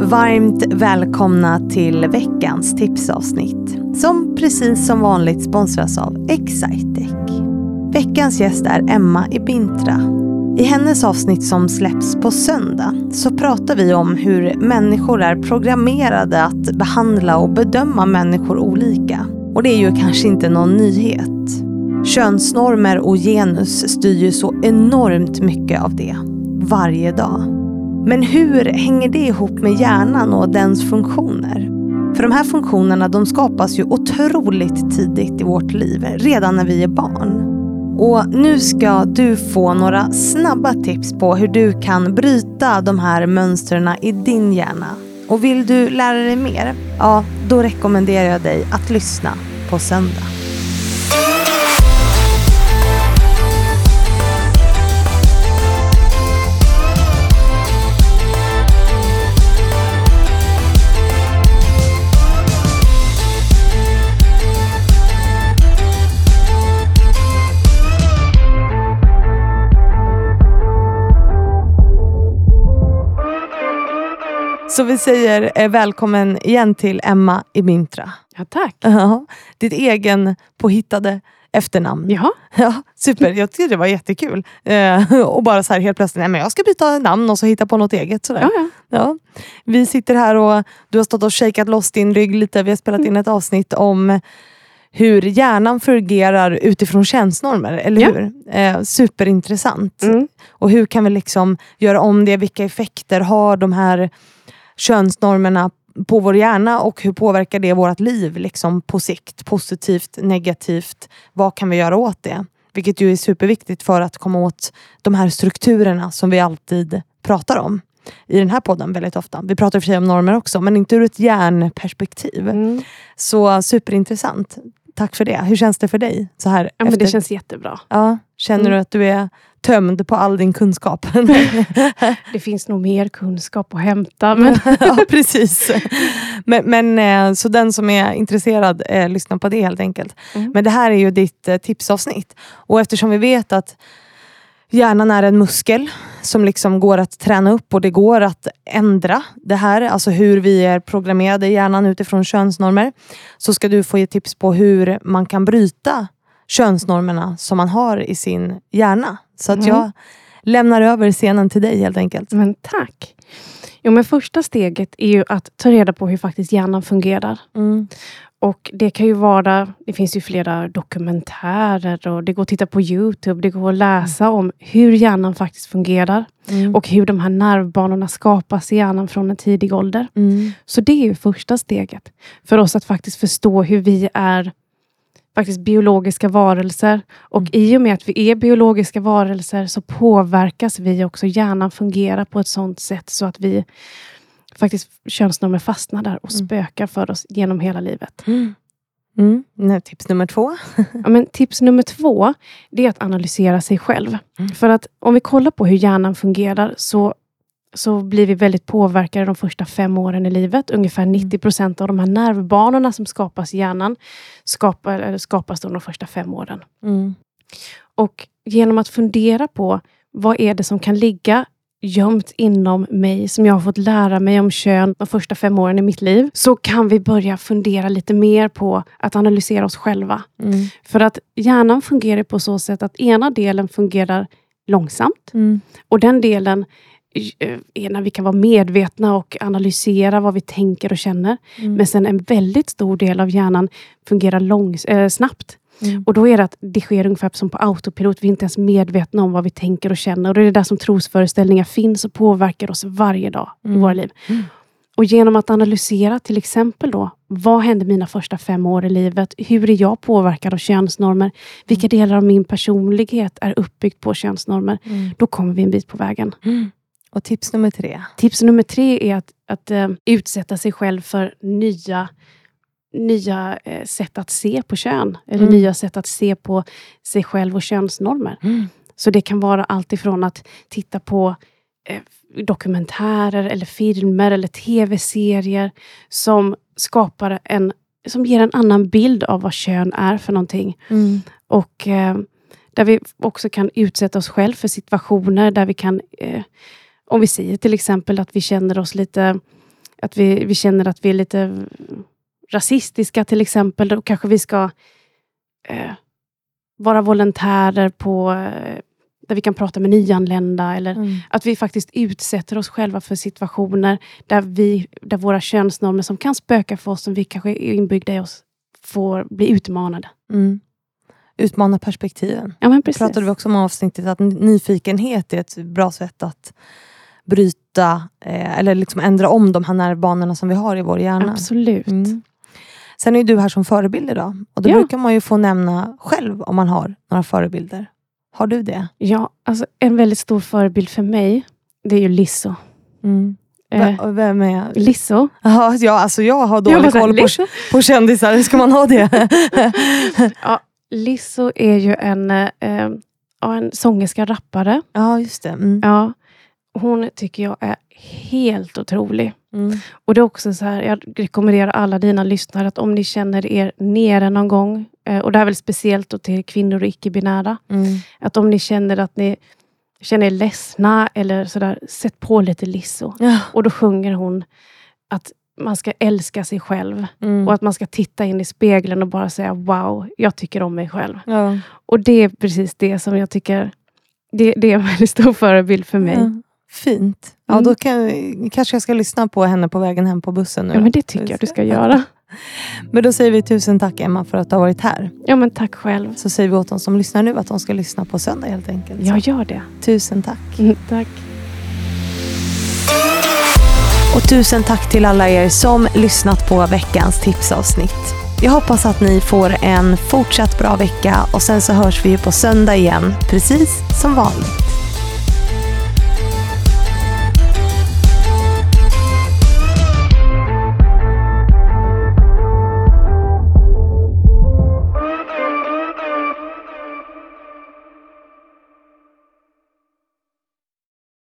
Varmt välkomna till veckans tipsavsnitt som precis som vanligt sponsras av Excitec. Veckans gäst är Emma Ibintra. I hennes avsnitt som släpps på söndag så pratar vi om hur människor är programmerade att behandla och bedöma människor olika. Och det är ju kanske inte någon nyhet. Könsnormer och genus styr ju så enormt mycket av det varje dag. Men hur hänger det ihop med hjärnan och dens funktioner? För de här funktionerna de skapas ju otroligt tidigt i vårt liv, redan när vi är barn. Och nu ska du få några snabba tips på hur du kan bryta de här mönstren i din hjärna. Och vill du lära dig mer? Ja, då rekommenderar jag dig att lyssna på söndag. Så vi säger eh, välkommen igen till Emma Ibintra. Ja, tack. Ja, ditt egen påhittade efternamn. Jaha. Ja, super, jag tyckte det var jättekul. Eh, och bara så här helt plötsligt, nej, men jag ska byta namn och så hitta på något eget. Sådär. Ja, ja. Ja. Vi sitter här och du har stått och shakat loss din rygg lite. Vi har spelat in ett avsnitt om hur hjärnan fungerar utifrån könsnormer, eller Ja. hur? Eh, superintressant. Mm. Och hur kan vi liksom göra om det? Vilka effekter har de här könsnormerna på vår hjärna och hur påverkar det vårt liv liksom på sikt? Positivt, negativt? Vad kan vi göra åt det? Vilket ju är superviktigt för att komma åt de här strukturerna som vi alltid pratar om i den här podden väldigt ofta. Vi pratar för sig om normer också, men inte ur ett hjärnperspektiv. Mm. Så superintressant. Tack för det. Hur känns det för dig? Så här Ja, men efter- det känns jättebra. ja, känner Mm. du att du är tömd på all din kunskap? Det finns nog mer kunskap att hämta. Men ja, precis. Men, men, eh, så den som är intresserad, eh, lyssna på det helt enkelt. Mm. Men det här är ju ditt eh, tipsavsnitt. Och eftersom vi vet att hjärnan är en muskel som liksom går att träna upp och det går att ändra det här, alltså hur vi är programmerade i hjärnan utifrån könsnormer, så ska du få ge tips på hur man kan bryta könsnormerna som man har i sin hjärna. Så att Mm. jag lämnar över scenen till dig helt enkelt. Men tack. Jo, men första steget är ju att ta reda på hur faktiskt hjärnan fungerar. Mm. Och Det kan ju vara, det finns ju flera dokumentärer och det går att titta på Youtube. Det går att läsa om hur hjärnan faktiskt fungerar Mm. och hur de här nervbanorna skapas i hjärnan från en tidig ålder. Mm. Så det är ju första steget för oss att faktiskt förstå hur vi är faktiskt biologiska varelser. Och Mm. i och med att vi är biologiska varelser så påverkas vi också. Hjärnan fungerar på ett sådant sätt så att vi faktiskt könsnormer fastnar där och Mm. spökar för oss genom hela livet. Mm. Mm. Nej, tips nummer två. Ja, men tips nummer två det är att analysera sig själv. Mm. För att om vi kollar på hur hjärnan fungerar så, så blir vi väldigt påverkade de första fem åren i livet. Ungefär 90 procent av de här nervbanorna som skapas i hjärnan skapar, eller skapas de första fem åren. Mm. Och genom att fundera på vad är det som kan ligga gömt inom mig som jag har fått lära mig om kön de första fem åren i mitt liv så kan vi börja fundera lite mer på att analysera oss själva. Mm. För att hjärnan fungerar på så sätt att ena delen fungerar långsamt Mm. och den delen eh, är när vi kan vara medvetna och analysera vad vi tänker och känner. Mm. Men sen en väldigt stor del av hjärnan fungerar långs eh, snabbt. Mm. Och då är det att det sker ungefär som på autopilot. Vi är inte ens medvetna om vad vi tänker och känner. Och det är där som trosföreställningar finns och påverkar oss varje dag Mm. i våra liv. Mm. Och genom att analysera till exempel då, vad hände mina första fem år i livet? Hur är jag påverkad av könsnormer? Vilka delar av min personlighet är uppbyggt på könsnormer? Mm. Då kommer vi en bit på vägen. Mm. Och tips nummer tre. Tips nummer tre är att, att eh, utsätta sig själv för nya, nya eh, sätt att se på kön. Eller Mm. nya sätt att se på sig själv och könsnormer. Så det kan vara allt ifrån att titta på eh, dokumentärer, eller filmer eller tv-serier som skapar en som ger en annan bild av vad kön är för någonting. Mm. Och eh, där vi också kan utsätta oss själv för situationer där vi kan, eh, om vi säger till exempel att vi känner oss lite att vi, vi känner att vi är lite rasistiska till exempel, då kanske vi ska eh, vara volontärer på eh, där vi kan prata med nyanlända, eller Mm. att vi faktiskt utsätter oss själva för situationer där, vi, där våra könsnormer som kan spöka för oss, som vi kanske är inbyggda i oss, får bli utmanade. Mm. Utmana perspektiven. Ja, men precis. pratade vi också om avsnittet, att nyfikenhet är ett bra sätt att bryta eh, eller liksom ändra om de här nervbanorna som vi har i vår hjärna. Absolut. Mm. Sen är du här som förebild idag. Och då Ja. brukar man ju få nämna själv om man har några förebilder. Har du det? Ja, alltså en väldigt stor förebild för mig, det är ju Lisso. Mm. Eh, vem är... Lisso. Jaha, ja, alltså jag har Jag dålig här, koll på, på kändisar. Hur ska man ha det? Ja, Lisso är ju en, eh, en sångerska, rappare. ja, just det. Mm. Ja, hon tycker jag är helt otrolig. Mm. Och det är också så här, jag rekommenderar alla dina lyssnare att om ni känner er nere någon gång, eh, och det här är väl speciellt då till kvinnor och icke-binära, Mm. att om ni känner att ni känner er ledsna eller sådär, sätt på lite Lisso. Ja. Och då sjunger hon att man ska älska sig själv Mm. och att man ska titta in i spegeln och bara säga wow, jag tycker om mig själv. Ja. Och det är precis det som jag tycker, det, det är en väldigt stor förebild för mig. Ja. Fint. Ja, Mm. då kan, kanske jag ska lyssna på henne på vägen hem på bussen. Nu Ja, men det tycker jag du ska göra. Men då säger vi tusen tack Emma för att du har varit här. Ja, men tack själv. Så säger vi åt de som lyssnar nu att de ska lyssna på söndag helt enkelt. Jag gör det. tusen tack. Mm, tack. Och tusen tack till alla er som lyssnat på veckans tipsavsnitt. Jag hoppas att ni får en fortsatt bra vecka och sen så hörs vi ju på söndag igen, precis som vanligt.